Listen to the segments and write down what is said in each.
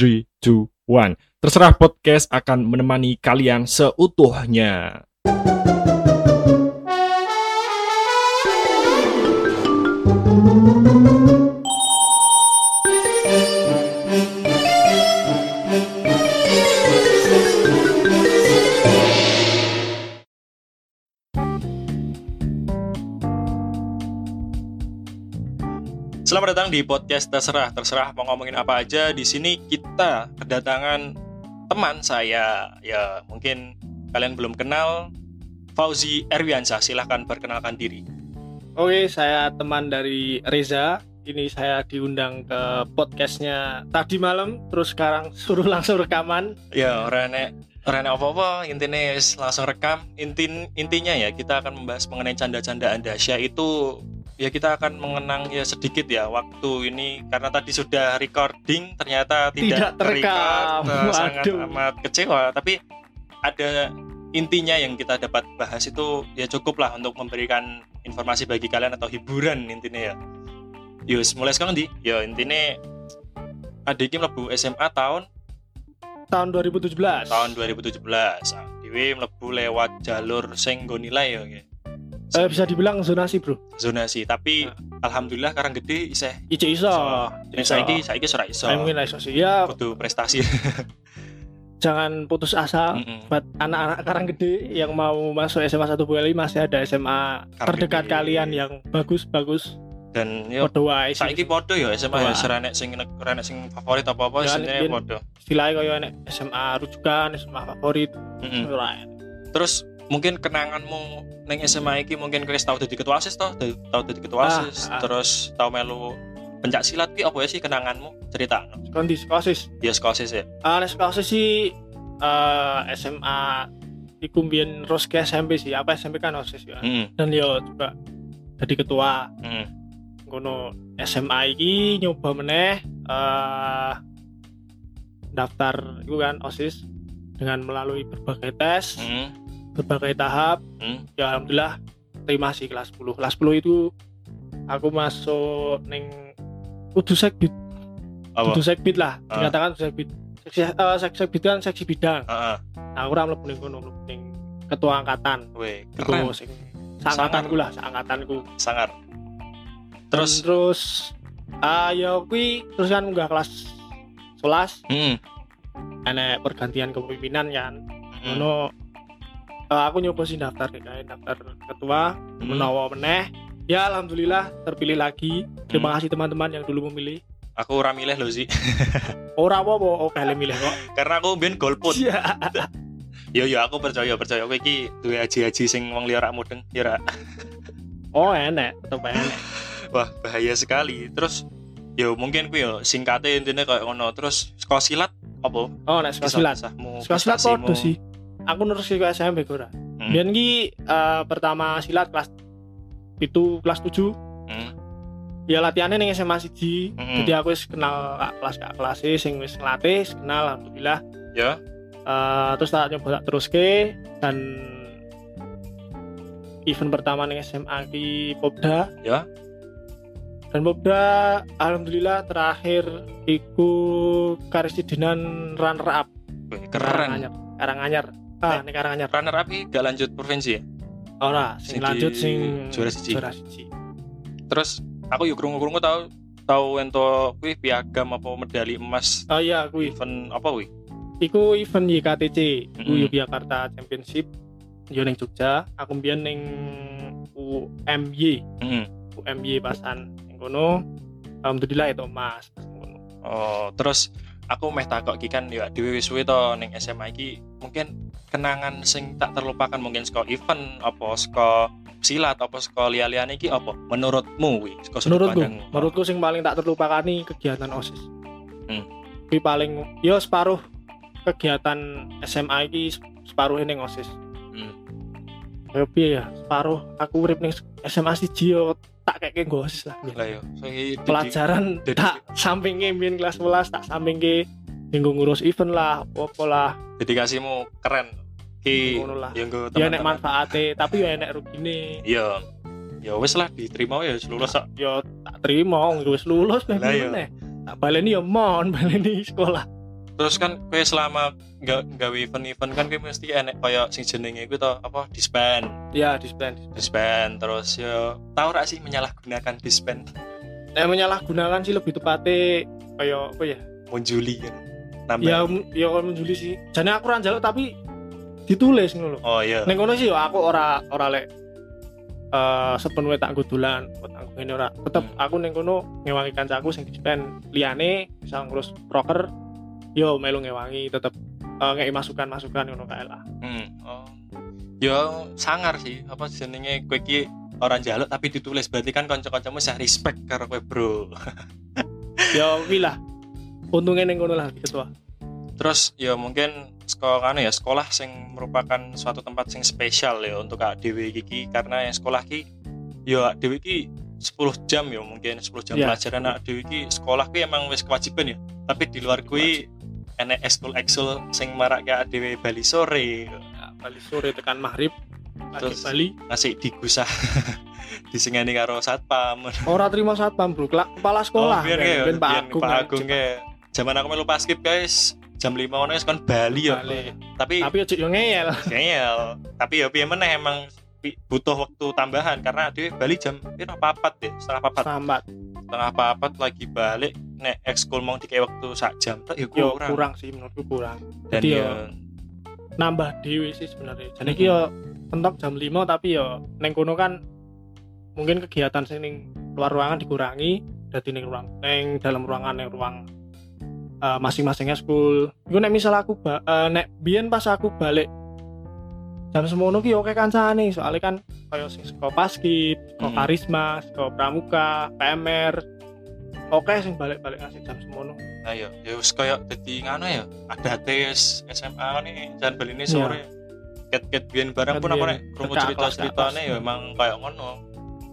3, 2, 1 Terserah podcast akan menemani kalian seutuhnya Selamat datang di podcast Terserah. Terserah mau ngomongin apa aja. Di sini kita kedatangan teman saya. Ya, mungkin kalian belum kenal. Fauzi Erwiansyah, silahkan perkenalkan diri. Oke, saya teman dari Reza. Ini saya diundang ke podcastnya tadi malam, terus sekarang suruh langsung rekaman. Ya, orang enek apa-apa, intinya wis langsung rekam. Intin intinya ya kita akan membahas mengenai canda-candaan dahsyat itu ya kita akan mengenang ya sedikit ya waktu ini. Karena tadi sudah recording ternyata tidak, Tidak terekam. Eh, sangat amat kecewa. Tapi ada intinya yang kita dapat bahas itu ya cukup lah untuk memberikan informasi bagi kalian atau hiburan intinya ya. Yus mulai sekarang di ya intinya adiknya mlebu SMA tahun? Tahun 2017. tahun 2017 nah, Dewi mlebu lewat jalur sing nggo nilai ya. Eh, bisa dibilang zonasi, Bro. zonasi tapi alhamdulillah karang gede iseh Ijo iso. Jadi saiki saiki ora iso. Saya mungkin iso sih. Ya, Kudu prestasi. jangan putus asa. Mm-mm. Buat anak-anak karang gede yang mau masuk SMA 1 Boyolali masih ada SMA Karang terdekat Gede. kalian yang bagus-bagus. Dan yo Podo wae saiki podo ya SMA ya Wah. serenek sing renek sing favorit apa-apa Ya, sebenarnya podo. Istilahnya kayak enek SMA rujukan, SMA favorit. Mm-mm. Ora. Terus mungkin kenanganmu neng SMA iki mungkin kau tahu jadi ketua OSIS toh, Dadi- tahu jadi ketua Ah, OSIS, ah. terus tahu melu pencak silat ki apa ya sih kenanganmu? Cerita. Kondisi kosis. Ya skosis ya. Ah, nek kosis sih eh, SMA iku mbiyen terus ke SMP sih. Apa SMP kan osis ya. Mm. Dan yo juga jadi ketua Mm. ngono SMA iki nyoba meneh eh daftar itu kan OSIS dengan melalui berbagai tes, Mm. Berbagai tahap. Mm. Ya alhamdulillah terima sih kelas 10. Kelas 10 itu aku masuk neng kudu sekbid, Apa? kudu sekbid lah. Ah. Dikatakan kudu sekbid. Seksi eh, seksi sekbid kan seksi bidang. Heeh. Nah, aku ora mlebu ning kono, mlebu ning ketua angkatan. Weh, keren. sing seangkatanku lah, seangkatanku. Sangar. Terus Terus terus ah ya kuwi terus kan nggak kelas 11 mm. enek pergantian kepemimpinan kan. Mm. Ngono eh, aku nyoba sih daftar kayak daftar ketua Mm. menawa meneh. Ya alhamdulillah terpilih lagi. Terima Hmm. kasih teman-teman yang dulu memilih. Aku ora milih lho sih. Ora apa-apa, oh kalian milih kok. Karena aku mbien golput. Iya. Yo yo aku percaya percaya kowe iki duwe aji-aji sing wong liya rak mudeng ya ra. Oh enek, tetep enek. Wah, bahaya sekali. Terus yo mungkin kuwi yo singkatnya intinya kayak ngono. Terus sekolah silat apa? Oh nek sekolah silat. Sekolah silat podo sih. Aku nurus ke SMP ora. Hmm. Biyen ki eh, pertama silat kelas itu kelas 7 Hmm. ya latihannya ning SMA siji Hmm. jadi aku wis kenal kak kelas kak kelas sing wis ngelatih kenal alhamdulillah Ya. Eh, terus tak nyoba tak teruske dan event pertama ning SMA ki Popda Ya. dan Popda alhamdulillah terakhir iku karesidenan runner up Wih, Karanganyar keren. Karanganyar ah ning Karanganyar Runner up iki gak lanjut provinsi ya? ora Sing sing lanjut sing juara siji. juara siji Terus aku yo krungu-krungu tau tahu ento kuwi piagam apa medali emas oh iya kuwi event apa kuwi? Iku event YKTC, iku Mm-mm. Yogyakarta Championship. Yo ning Jogja, aku mbiyen ning UMY, Heeh. UMY pasan ning kono. Alhamdulillah itu emas. Oh, terus aku meh takok iki kan ya dhewe wis suwe to ning SMA iki mungkin kenangan sing tak terlupakan mungkin saka event apa saka silat apa saka liya-liyane iki apa menurutmu kuwi saka sudut Menurutku, pandangmu? menurutku sing paling tak terlupakan nih kegiatan OSIS. Hmm. Paling yo separuh kegiatan SMA iki separuh ning OSIS. Hmm. Yo piye ya, separuh aku urip ning SMA siji yo tak kayak OSIS lah. didi- pelajaran Jadi- tak sampingnya biyen kelas 11 tak sampingnya minggu ngurus event lah apa lah. Dedikasimu keren. Ki Ngono lah. ya teman-teman. manfaatnya tapi ya enek rugine iya. Ya wis lah diterima ya lulus ya tak terima wis lulus Lah, meh iya. meneh. Tak baleni ya mon baleni sekolah terus kan kue selama nggak gawe event-event kan kue mesti enek kayak sing jenenge to apa disband. Ya disband disband. Terus yo tahu rak sih menyalahgunakan disband? Eh menyalahgunakan sih lebih tepatnya kayak apa ya? Menjuli kan nambah. Ya ya kalau menjuli sih. Jadi aku orang jaluk tapi ditulis ngono lho. Oh iya. Neng sih yo aku ora ora lek eh sepenuhnya tak gudulan buat aku ini ora. Tetep Hmm. aku neng kono ngewangi kancaku sing dispen liane bisa ngurus proker yo melu ngewangi tetep eh ngei masukan masukan ngono kae lah. Hmm. oh. Yo sangar sih apa jenenge kue ki orang jaluk tapi ditulis. Berarti kan kanca-kancamu sih respect karo kue bro. Yo kuwi lah. Untungnya neng kono lah ketua. Terus ya mungkin sekolah ya sekolah sing merupakan suatu tempat sing spesial ya untuk Kak Dewi iki. Karena yang sekolah ki ya Dewi ki 10 jam ya mungkin 10 jam Ya. pelajaran. Kak Dewi ki sekolah ki emang wis kewajiban ya. Tapi di luar kui enek ekskul ekskul sing marak Kak Dewi Bali sore. Ya, Bali sore tekan maghrib Terus- Bali. ngasih digusah disengani karo satpam. Ora terima satpam bro. Kepala sekolah. Oh, biar kayak ben Pak biar Agung Pak kan, Agung kayak zaman aku melu paskib guys jam 5 ngono wis kan Bali ya tapi tapi ojo yo ngeyel. Ngeyel. Tapi ya piye meneh emang butuh waktu tambahan karena dia Bali jam piro? Papat deh setengah papat. Sambat. Setengah papat lagi balik nek ekskul mau dikei waktu sak jam tak ya yo kurang, kurang sih menurutku kurang. Dan Jadi ya nambah dewi sih sebenarnya. Jadi Mhm. yo mentok jam 5 tapi yo neng kono kan mungkin kegiatan sing ning luar ruangan dikurangi jadi neng ruang neng dalam ruangan neng ruang eh, masing-masingnya school. Itu nek misal aku ba eh, nek biyen pas aku balik jam semono ki oke kancane soalnya kan kayak sing saka paskib saka Mhm. karisma saka pramuka PMR oke sing balik-balik ngasih jam semono. Nah ya ya wis koyo dadi ngono ya ada tes SMA nih jangan beli ini sore. Ket ket biyen barang pun aku biyen nek krungu teka cerita kelas ke ceritane atas. ya emang kayak ngono.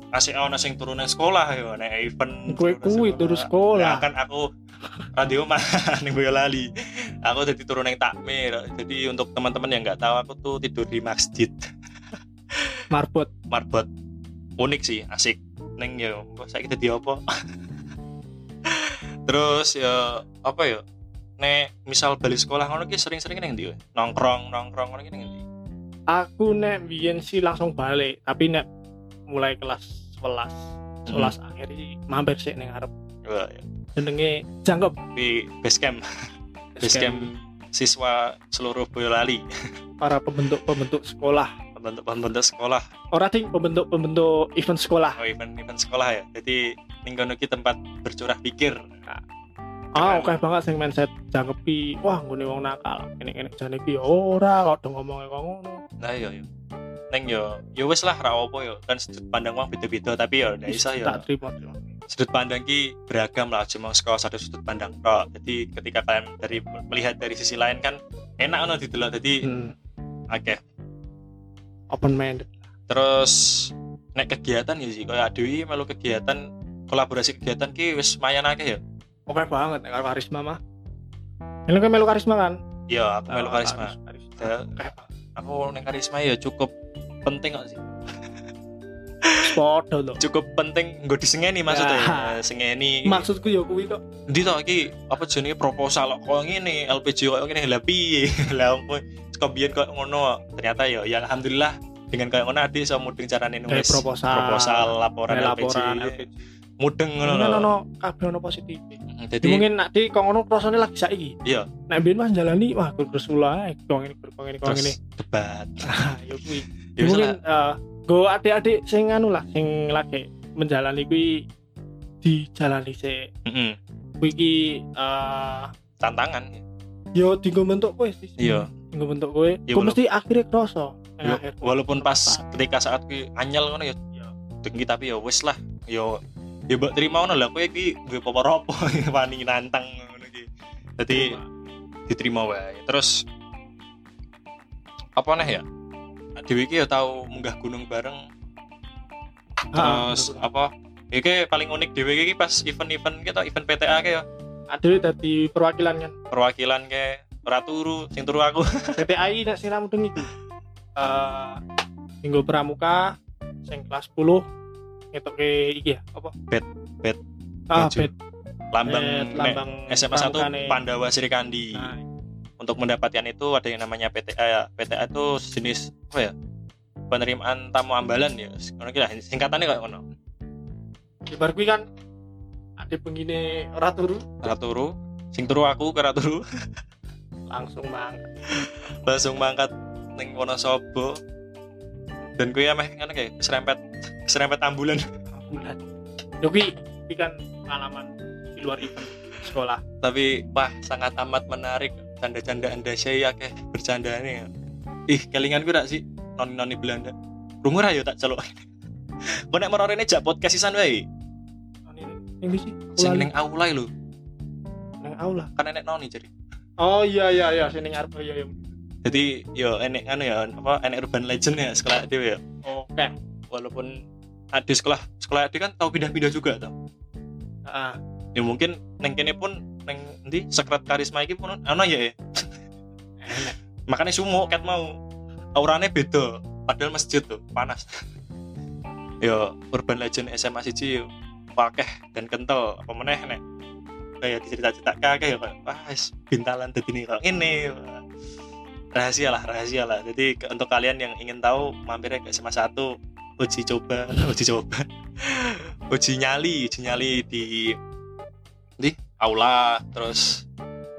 Kasih ono sing turun nang sekolah ya nek event nang kuwi turun sekolah. Ya, kan aku radio mah ning Boyolali. Aku jadi turun yang takmir. Jadi untuk teman-teman yang nggak tahu aku tuh tidur di masjid. Marbot. Marbot. Unik sih asik. Neng ya saya kita di apa terus ya apa ya nek misal balik sekolah ngono ki sering-sering neng ndi we? nongkrong nongkrong ngono ki neng ndi? Aku nek biyen sih langsung balik tapi nek mulai kelas 11 11 akhir sih mampir sih ning arep Wah, ya. jenenge jangkep. Di base camp. Base camp siswa seluruh Boyolali. Para pembentuk-pembentuk sekolah. Pembentuk-pembentuk sekolah. Ora ding pembentuk-pembentuk event sekolah. Oh, event event sekolah ya. Jadi ki tempat bercurah pikir ah oke banget. sing mindset jangkepi wah nggone wong nakal. Ini ini jane iki ora kok do ngomongnya kok ngono. Nah iya iya. Neng yo yo wes lah ra opo yo. Kan sudut pandang wong beda-beda tapi yo ndak iso yo. tak terima sudut pandang ki beragam lah cuma sekolah satu sudut pandang tok. Jadi ketika kalian dari melihat dari sisi lain kan enak ono didelok. Jadi hmm, oke open minded terus nek kegiatan ya sih kayak Dewi melu kegiatan kolaborasi kegiatan ki wis lumayan akeh ya oke banget nek karo karisma mah ini kan melu karisma kan iya aku melu Ah, karisma aku neng karisma ya cukup penting kok sih Podo lho. cukup penting nggak disengeni maksudnya Ya. ya. sengeni Maksudku ya kuwi kok. Ndi to iki apa jenenge proposal kok ngene LPG kok ngene lah piye lah ampun kok biyen kok ngono ternyata ya ya alhamdulillah dengan kayak ngono adik iso mudeng carane nulis proposal. proposal laporan, LPG, laporan LPG. Mudeng ngono Ini lho ono kabeh ono positif. Jadi mungkin nak di kok ngono prosesnya lagi saiki. Iya. Nek biyen Mas jalani wah terus mulai kok ngene kok ngene kok ngene. debat Ah, ya kuwi. ya mungkin eh go adik-adik sing anu lah sing lagi menjalani kuwi dijalani sih. Mm-mm. Kuwi iki eh tantangan yo tinggal bentuk kowe sih. Iya. Tinggal bentuk kowe. Iya, Kok mesti akhirnya kroso. Ya, akhir. walaupun pas ketika saat ki anyel ngono ya ya dengki tapi ya wis lah yo ya mbok terima ngono lah. Kowe iki duwe apa-apa wani nantang ngono iki. Dadi diterima wae. Terus apa nih ya? Dewi iki ya tahu munggah gunung bareng. Terus betul. apa? Iki paling unik Dewi iki pas event-event kita event PTA ke ya? Adewe dadi perwakilan kan. perwakilan ke ora turu sing turu aku. PTI nek sing ramudeng iku. Eh minggu pramuka sing kelas 10 ngetoke iki ya? Apa? Bet, bet, Ah, bet. lambang, Eh, nek lambang SMA 1 pramukane. Pandawa Sri Kandi Nah, untuk mendapatkan itu ada yang namanya PTA PTA itu jenis apa ya penerimaan tamu ambalan ya. Ngono ki lah singkatannya kayak ngono. Di bar kan ada pengine ora turu ora turu sing turu aku ora turu langsung mang langsung mangkat ning Wonosobo. Dan kuwi ameh ngono kayak serempet serempet ambulan. Bulan yo kuwi kuwi kan pengalaman di luar event sekolah. Tapi wah sangat amat menarik. Canda-canda anda. Saya akeh bercandanya ih kelingan gue sih? Noni noni Belanda. Rungu ra yo tak celuk. Kok nek merorene jak podcast sisan wae yang di sih sing ning aula lho. Nang aula? Kan enek noni jadi. Oh iya iya iya. Sini ngarep oh, iya iya. Jadi yo enek anu ya apa enek urban legend ya sekolah dhewe ya. Oke walaupun ada sekolah sekolah adik kan tahu pindah-pindah juga tau? Ya mungkin neng kene pun neng nanti sekret karisma iki pun ana ya ya? Makanya sumo ket mau. Auranya beda padahal masjid tuh panas. Yo urban legend SMA siji wakeh dan kental apa meneh nek? Kayak dicerita-cerita kakek ya wah bintalan dadi ini kok ini rahasia lah rahasia lah. Jadi untuk kalian yang ingin tahu mampir ke SMA 1 uji coba uji coba uji nyali uji nyali di di aula terus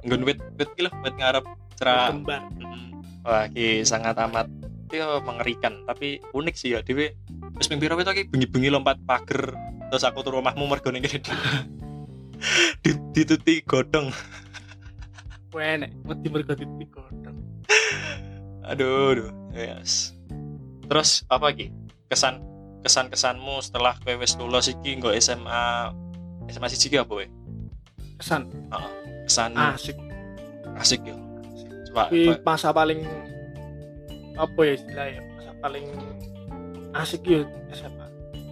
nggon wit wit ki wit ngarep cerah kembar. Wah, ki sangat amat ya mengerikan, tapi unik sih ya. Wis ping pira itu ki bengi-bengi lompat pager terus aku turun rumahmu mergo ning kene. Di- dituti godong. enek wedi mergo titik godhong Aduh, aduh. Yes. Terus apa ki? Kesan kesan kesanmu setelah kowe wis lulus iki nggo SMA SMA siji ki apa we? kesan Kesan asik asik ya. Coba, coba. masa paling apa ya istilahnya masa paling asik ya SMA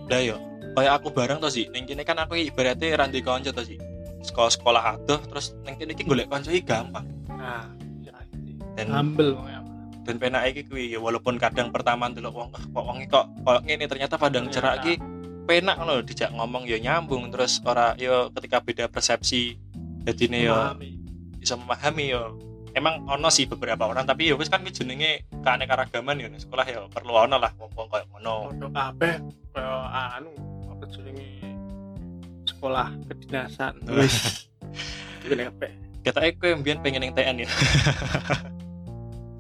Lah yo, kayak aku bareng to sih. Ning kene kan aku ibaratnya randi kanca to sih. Sekolah sekolah adoh terus ning kene iki golek kanca gampang. nah ya, sih. Dan humble. Dan penake iki kuwi ya walaupun kadang pertama ndelok wong ah, kok wong kok kok ngene ternyata padang cerak iki penak ngono dijak ngomong ya nyambung terus ora yo ketika beda persepsi jadine yo Memahami. bisa memahami yo emang ono sih beberapa orang tapi ya wis kan jenenge keanekaragaman ya sekolah ya perlu ono lah wong-wong koyo ngono. Podo kabeh kaya anu apa jenenge sekolah kedinasan. Wis apa? Kita kowe mbiyen pengen ning TN ya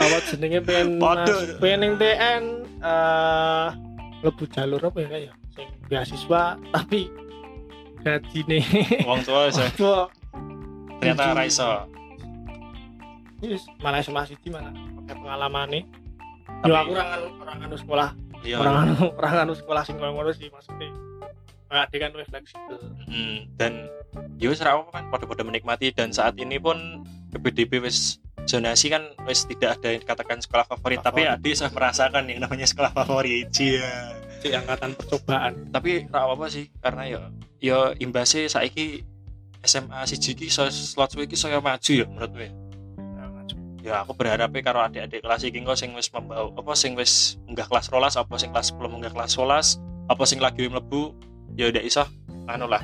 apa jenenge pengen pengen TN eh lebu jalur apa ya kayak sing beasiswa tapi gajine wong tua saya Wah, ternyata ra iso. Yes, malah SMA Siti mana pakai pengalaman nih. Tapi- Yo aku orang orang anu sekolah, iya. Orang anu orang anu sekolah sing ngono sih maksudnya. Kayak dia kan lebih fleksibel. Mm, dan ya wis ra apa kan pada-pada menikmati. Dan saat ini pun PPDB wis zonasi kan wis tidak ada yang dikatakan sekolah favorit tapi Favorit. Ade sudah merasakan yang namanya sekolah favorit iya Si angkatan percobaan. tapi ra apa sih karena ya ya imbasnya saiki SMA siji ki so, slot suwi ki saya maju ya menurut gue ya aku berharap karo adik-adik kelas iki engko sing wis membawa apa sing wis munggah kelas rolas apa sing kelas 10 munggah kelas 11 apa sing lagi mlebu ya udah iso anu lah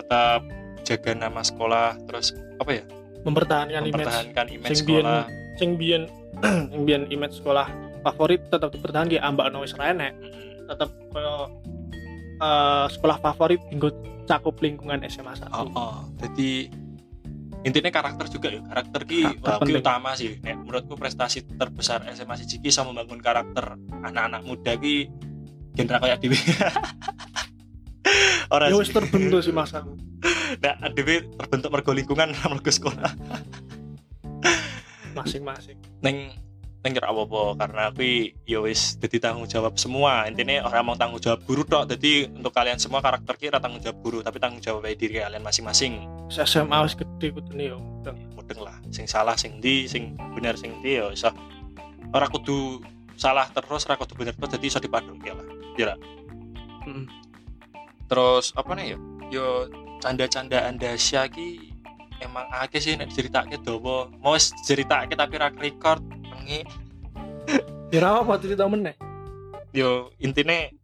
tetap jaga nama sekolah terus apa ya Mempertahankan image mempertahankan image Sing biyen- sekolah sing biyen sing biyen image sekolah favorit tetap dipertahankan ya ambak no wis ra enek. Mm. Tetap kaya eh, sekolah favorit tinggal cakup lingkungan SMA 1. oh, oh. jadi intinya karakter juga ya karakter ki penting. utama sih Nek, menurutku prestasi terbesar SMA siji ki bisa membangun karakter anak-anak muda ki genre kayak dewi orang Ya wis terbentuk sih masa. Nah dewi terbentuk mergo lingkungan mergo sekolah Masing-masing. neng neng kira apa-apa karena aku ya wis jadi tanggung jawab semua intinya orang mau tanggung jawab guru tok jadi untuk kalian semua karakter kira tanggung jawab guru tapi tanggung jawab dari diri kalian masing-masing SMA wis gede kudune yo. Udah. mudeng lah sing salah sing di sing bener sing di ya iso ora kudu salah terus ora kudu bener terus jadi iso dipaduke lah ya lah. Terus apa nih ya yo canda-candaan Dasya ki emang akeh sih nek diceritake dawa mau diceritake tapi ra record bengi Ya ora apa cerita meneh. yo intine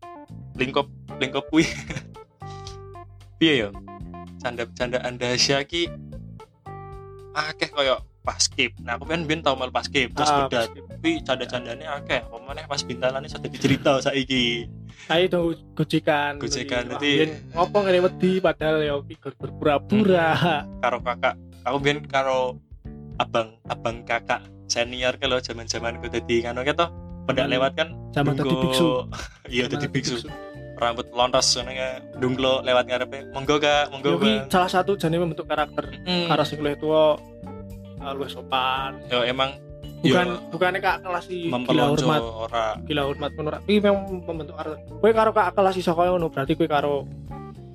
lingkup lingkup kuwi piye yo canda-candaan dahsyat ki akeh koyo paskip. Nah, aku kan ben tau mel paskip terus Ah, bedat. Tapi canda-candane akeh. Apa meneh pas bintalane sudah dicerita saiki. Ayo dong gojekan. Gojekan, nanti- biyen ngopo ngene wedi padahal ya figur berpura-pura. Karo kakak, aku ben karo abang abang kakak senior kalau zaman-zaman ku dadi ngono ke toh. Pendak Hmm. lewat kan Sama tadi biksu. Iya tadi biksu. Rambut lontos ngono ya. Dungklo lewat ngarepe. Monggo Kak, monggo Yo ki Bang. salah satu jane membentuk karakter Mm. karo sing luwih tuwa uh, luwih sopan. Yo emang Bukan yo bukannya kak kelas si gila hormat, ora. Gila hormat menurut tapi memang membentuk karakter. Kowe karo kak kelas iso koyo ngono berarti kowe karo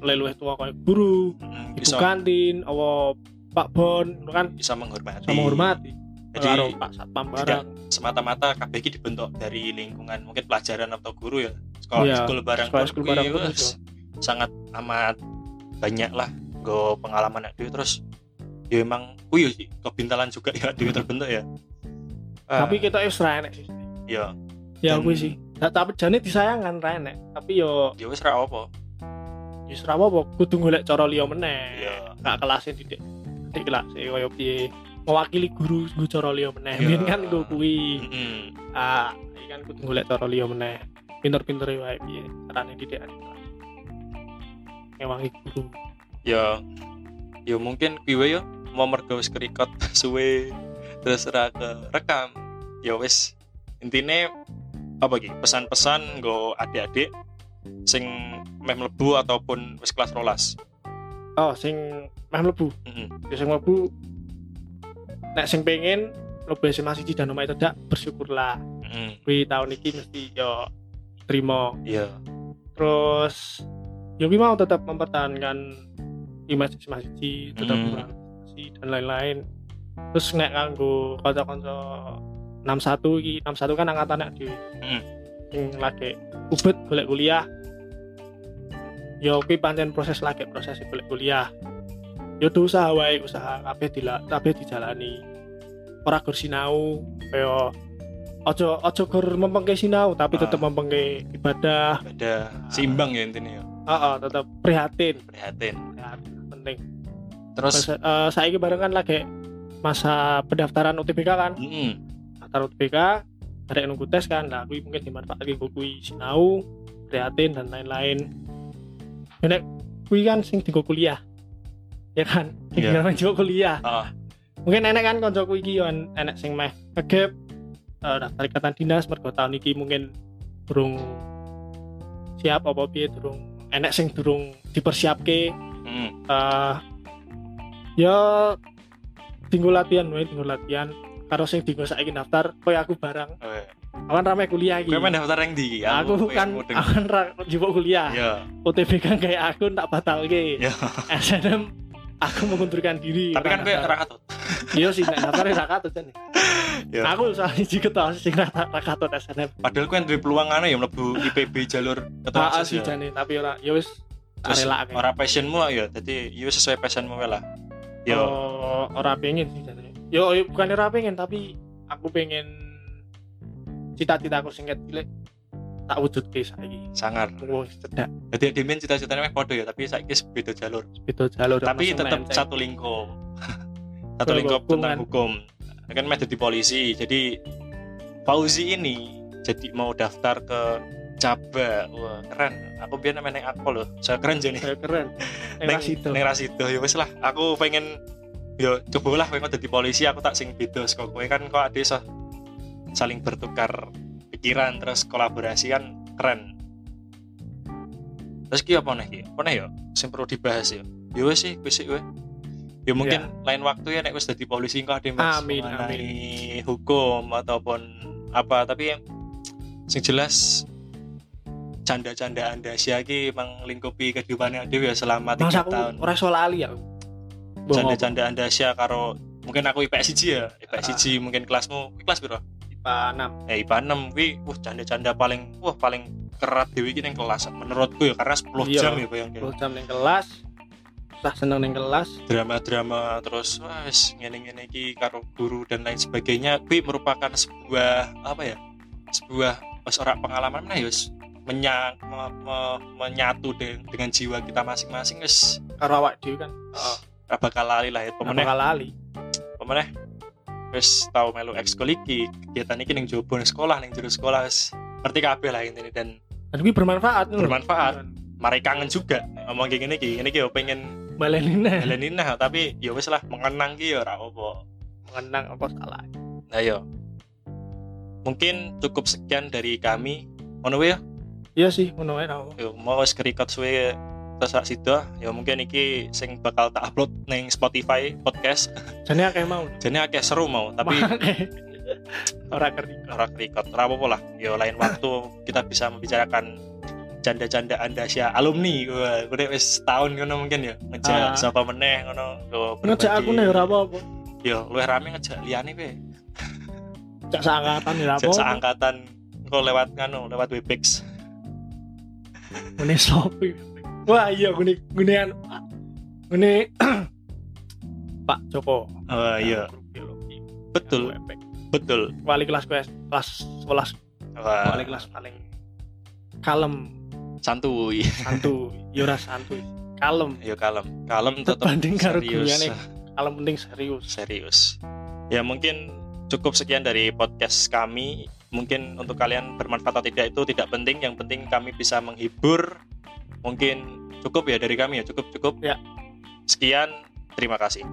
luwih tuwa koyo guru, mm, ibu bisa. kantin, apa Pak Bon, kan? Bisa menghormati. sama hormati. Jadi karo Pak Satpam tidak barang. semata-mata KBG dibentuk dari lingkungan mungkin pelajaran atau guru ya. Sekolah Iya, sekolah barang sekolah kuwi barang sangat amat banyak lah go pengalaman aku terus ya emang kuyu sih kebintalan juga ya dewi terbentuk ya Ah, Tapi kita wis ra enek sih. ya Ya Dan- kuwi sih. Nah, tapi jane disayangkan ra enek. Tapi yo ya ra apa wis ra apa kudu golek cara liya meneh. ya Kak kelasnya didik. Didik kelas e koyo piye mewakili guru nggo cara liya meneh. Iya. Biyen kan nggo kuwi. mm, Ah, iki kan kudu golek cara liya meneh. Pinter-pinter wae piye carane didik. Ngewangi guru. ya ya mungkin kuwi ya mau mergo wis kerikot suwe terus ra ke rekam ya wis intine apa iki pesan-pesan nggo adik-adik sing meh mlebu ataupun wis kelas rolas Oh, sing meh mlebu. Heeh. Ya sing mlebu nek sing pengen mlebu SMA siji dan omah tidak bersyukurlah. Heeh. Kuwi tahun iki mesti yo terima. Iya. Terus yo mau tetap mempertahankan image SMA siji, tetap Hmm. berorganisasi dan lain-lain. Terus nek kanggo kanca-kanca 61 iki 61 kan angkatan nek dhewe. Heeh. Sing lagi ubet golek kuliah. Yo kuwi pancen proses lagi proses golek kuliah. Yo tuh usaha wae, usaha kabeh dila kabeh dijalani. Ora gur sinau kaya ojo ojo gur mempengke sinau tapi tetep Ah. mempengke ibadah. Ada seimbang ya intinya ya. Heeh, tetep prihatin. Prihatin. Prihatin, penting. Terus Terus eh, saiki bareng kan lagi masa pendaftaran UTBK kan. heeh. Daftar UTBK ada yang nunggu tes kan. Kuwi mungkin dimanfaatkan kuwi sinau, prihatin dan lain-lain. Ya, Nek kuwi kan sing digo kuliah. Ya kan? Sing Iya. yeah. juga kuliah. Ah, Mungkin enek kan kancaku iki yo enek sing meh kegep eh, daftar ikatan dinas mergo tahun iki mungkin durung siap apa piye durung enek sing durung dipersiapke heeh. eh ya tinggal latihan wae tinggal latihan karo sing tinggal saiki daftar koyo aku barang Oke. awan rame kuliah iki Kowe daftar yang di aku kan awan ra njupuk kuliah Ya. OTB kan kayak aku tak batalke Ya. SNM aku mengundurkan diri Tapi kan kowe ra katut. iya sih nek daftar ra katut jan Ya. aku soalnya iki ketua sing ra katut SNM Padahal kowe duwe peluang anu ya mlebu IPB jalur ketua ah OSIS sih ya. jane tapi ora ya wis ora passionmu ya, jadi yo sesuai passionmu lah. Yo. Oh, ora pengen sih. Yo, yo bukan ora pengen tapi aku pengen cita-citaku sing ket cilik tak wujudke saiki. sangar. Wong cedak Jadi Dimin cita-citanya meh podo ya, tapi saiki beda jalur. beda jalur tapi tetap satu lingkup. satu lingkup tentang hukum. Kan meh jadi polisi. Jadi Fauzi ini jadi mau daftar ke Caba. Wah, keren. Aku biar namanya aku loh. Saya keren jadi. Saya keren. Neng Neng neng rasido ya wes lah. Aku pengen yo coba lah kowe jadi polisi aku tak sing beda kok kowe. Kan kok ada iso saling bertukar pikiran terus kolaborasi kan keren. Terus ki apa nih ki? Apa nih ya sing perlu dibahas ya ya wes sih wes sih ya mungkin lain waktu ya nek wis dadi polisi ada yang bahas Amin, mengenai hukum ataupun apa. Tapi yang sing jelas canda-canda anda ki emang lingkupi kehidupannya Dewi ya selama Mas tiga aku tahun. ora iso lali aku. Bohong. canda-canda anda karo mungkin aku IPS 1 ya IPS Ah. 1 mungkin kelasmu kelas piro IPA 6. eh IPA 6 kuwi wah canda-canda paling wah paling kerat dewi iki ning kelas menurutku ya karena 10 Iya. jam ya bayang 10 jam ning kelas. Susah seneng ning kelas. drama-drama terus wis ngene-ngene iki karo guru dan lain sebagainya kuwi merupakan sebuah apa ya sebuah pas ora pengalaman ya wis menya, me- me- menyatu de- dengan jiwa kita masing-masing wis karo awak dhewe kan oh, ra bakal lali lah ya ora pemeneh bakal lali pemeneh wis tau melu ekskul iki kegiatan iki ning jobo ning sekolah ning jero sekolah wis ngerti kabeh lah intine dan dan kuwi bermanfaat. Bermanfaat. mari kangen juga. Ngomong kayak gini iki yo pengen baleni nah baleni nah tapi ya wis lah mengenang ki ya ora apa. Mengenang apa salah nah yo. Mungkin cukup sekian dari kami. Wae ya iya sih ra apa. yo mau wis record suwe terus sak sida ya mungkin iki sing bakal tak upload ning Spotify podcast. Jane akeh mau? Jadi akeh seru mau tapi Makanya. ora kerti. Ora record ora apa lah. Ya lain waktu kita bisa membicarakan canda-canda Andasia alumni. Wah udah wis tahun ngono mungkin ya. Ngejak Ah. siapa meneh ngono. Yo ngejak aku nih ora apa-apa. Yo luwih rame ngejak liyane pe jak seangkatan ya ngejak apa-apa. seangkatan kok lewat nganu lewat Webex. Ngene sopi wah iya ngene ngene anu Pak. ngene Pak Joko. Oh iya. Guru biologi. Betul. Betul. Wali kelas kelas kelas 11 wah. Wali kelas paling kalem. Santuy. Santuy. Ya ora santuy. Kalem. Yo kalem. Kalem tetap karo guyane. kalem penting serius. Serius. Ya mungkin cukup sekian dari podcast kami. Mungkin untuk kalian bermanfaat atau tidak itu tidak penting. Yang penting kami bisa menghibur mungkin cukup ya dari kami ya cukup cukup. Ya. Sekian terima kasih.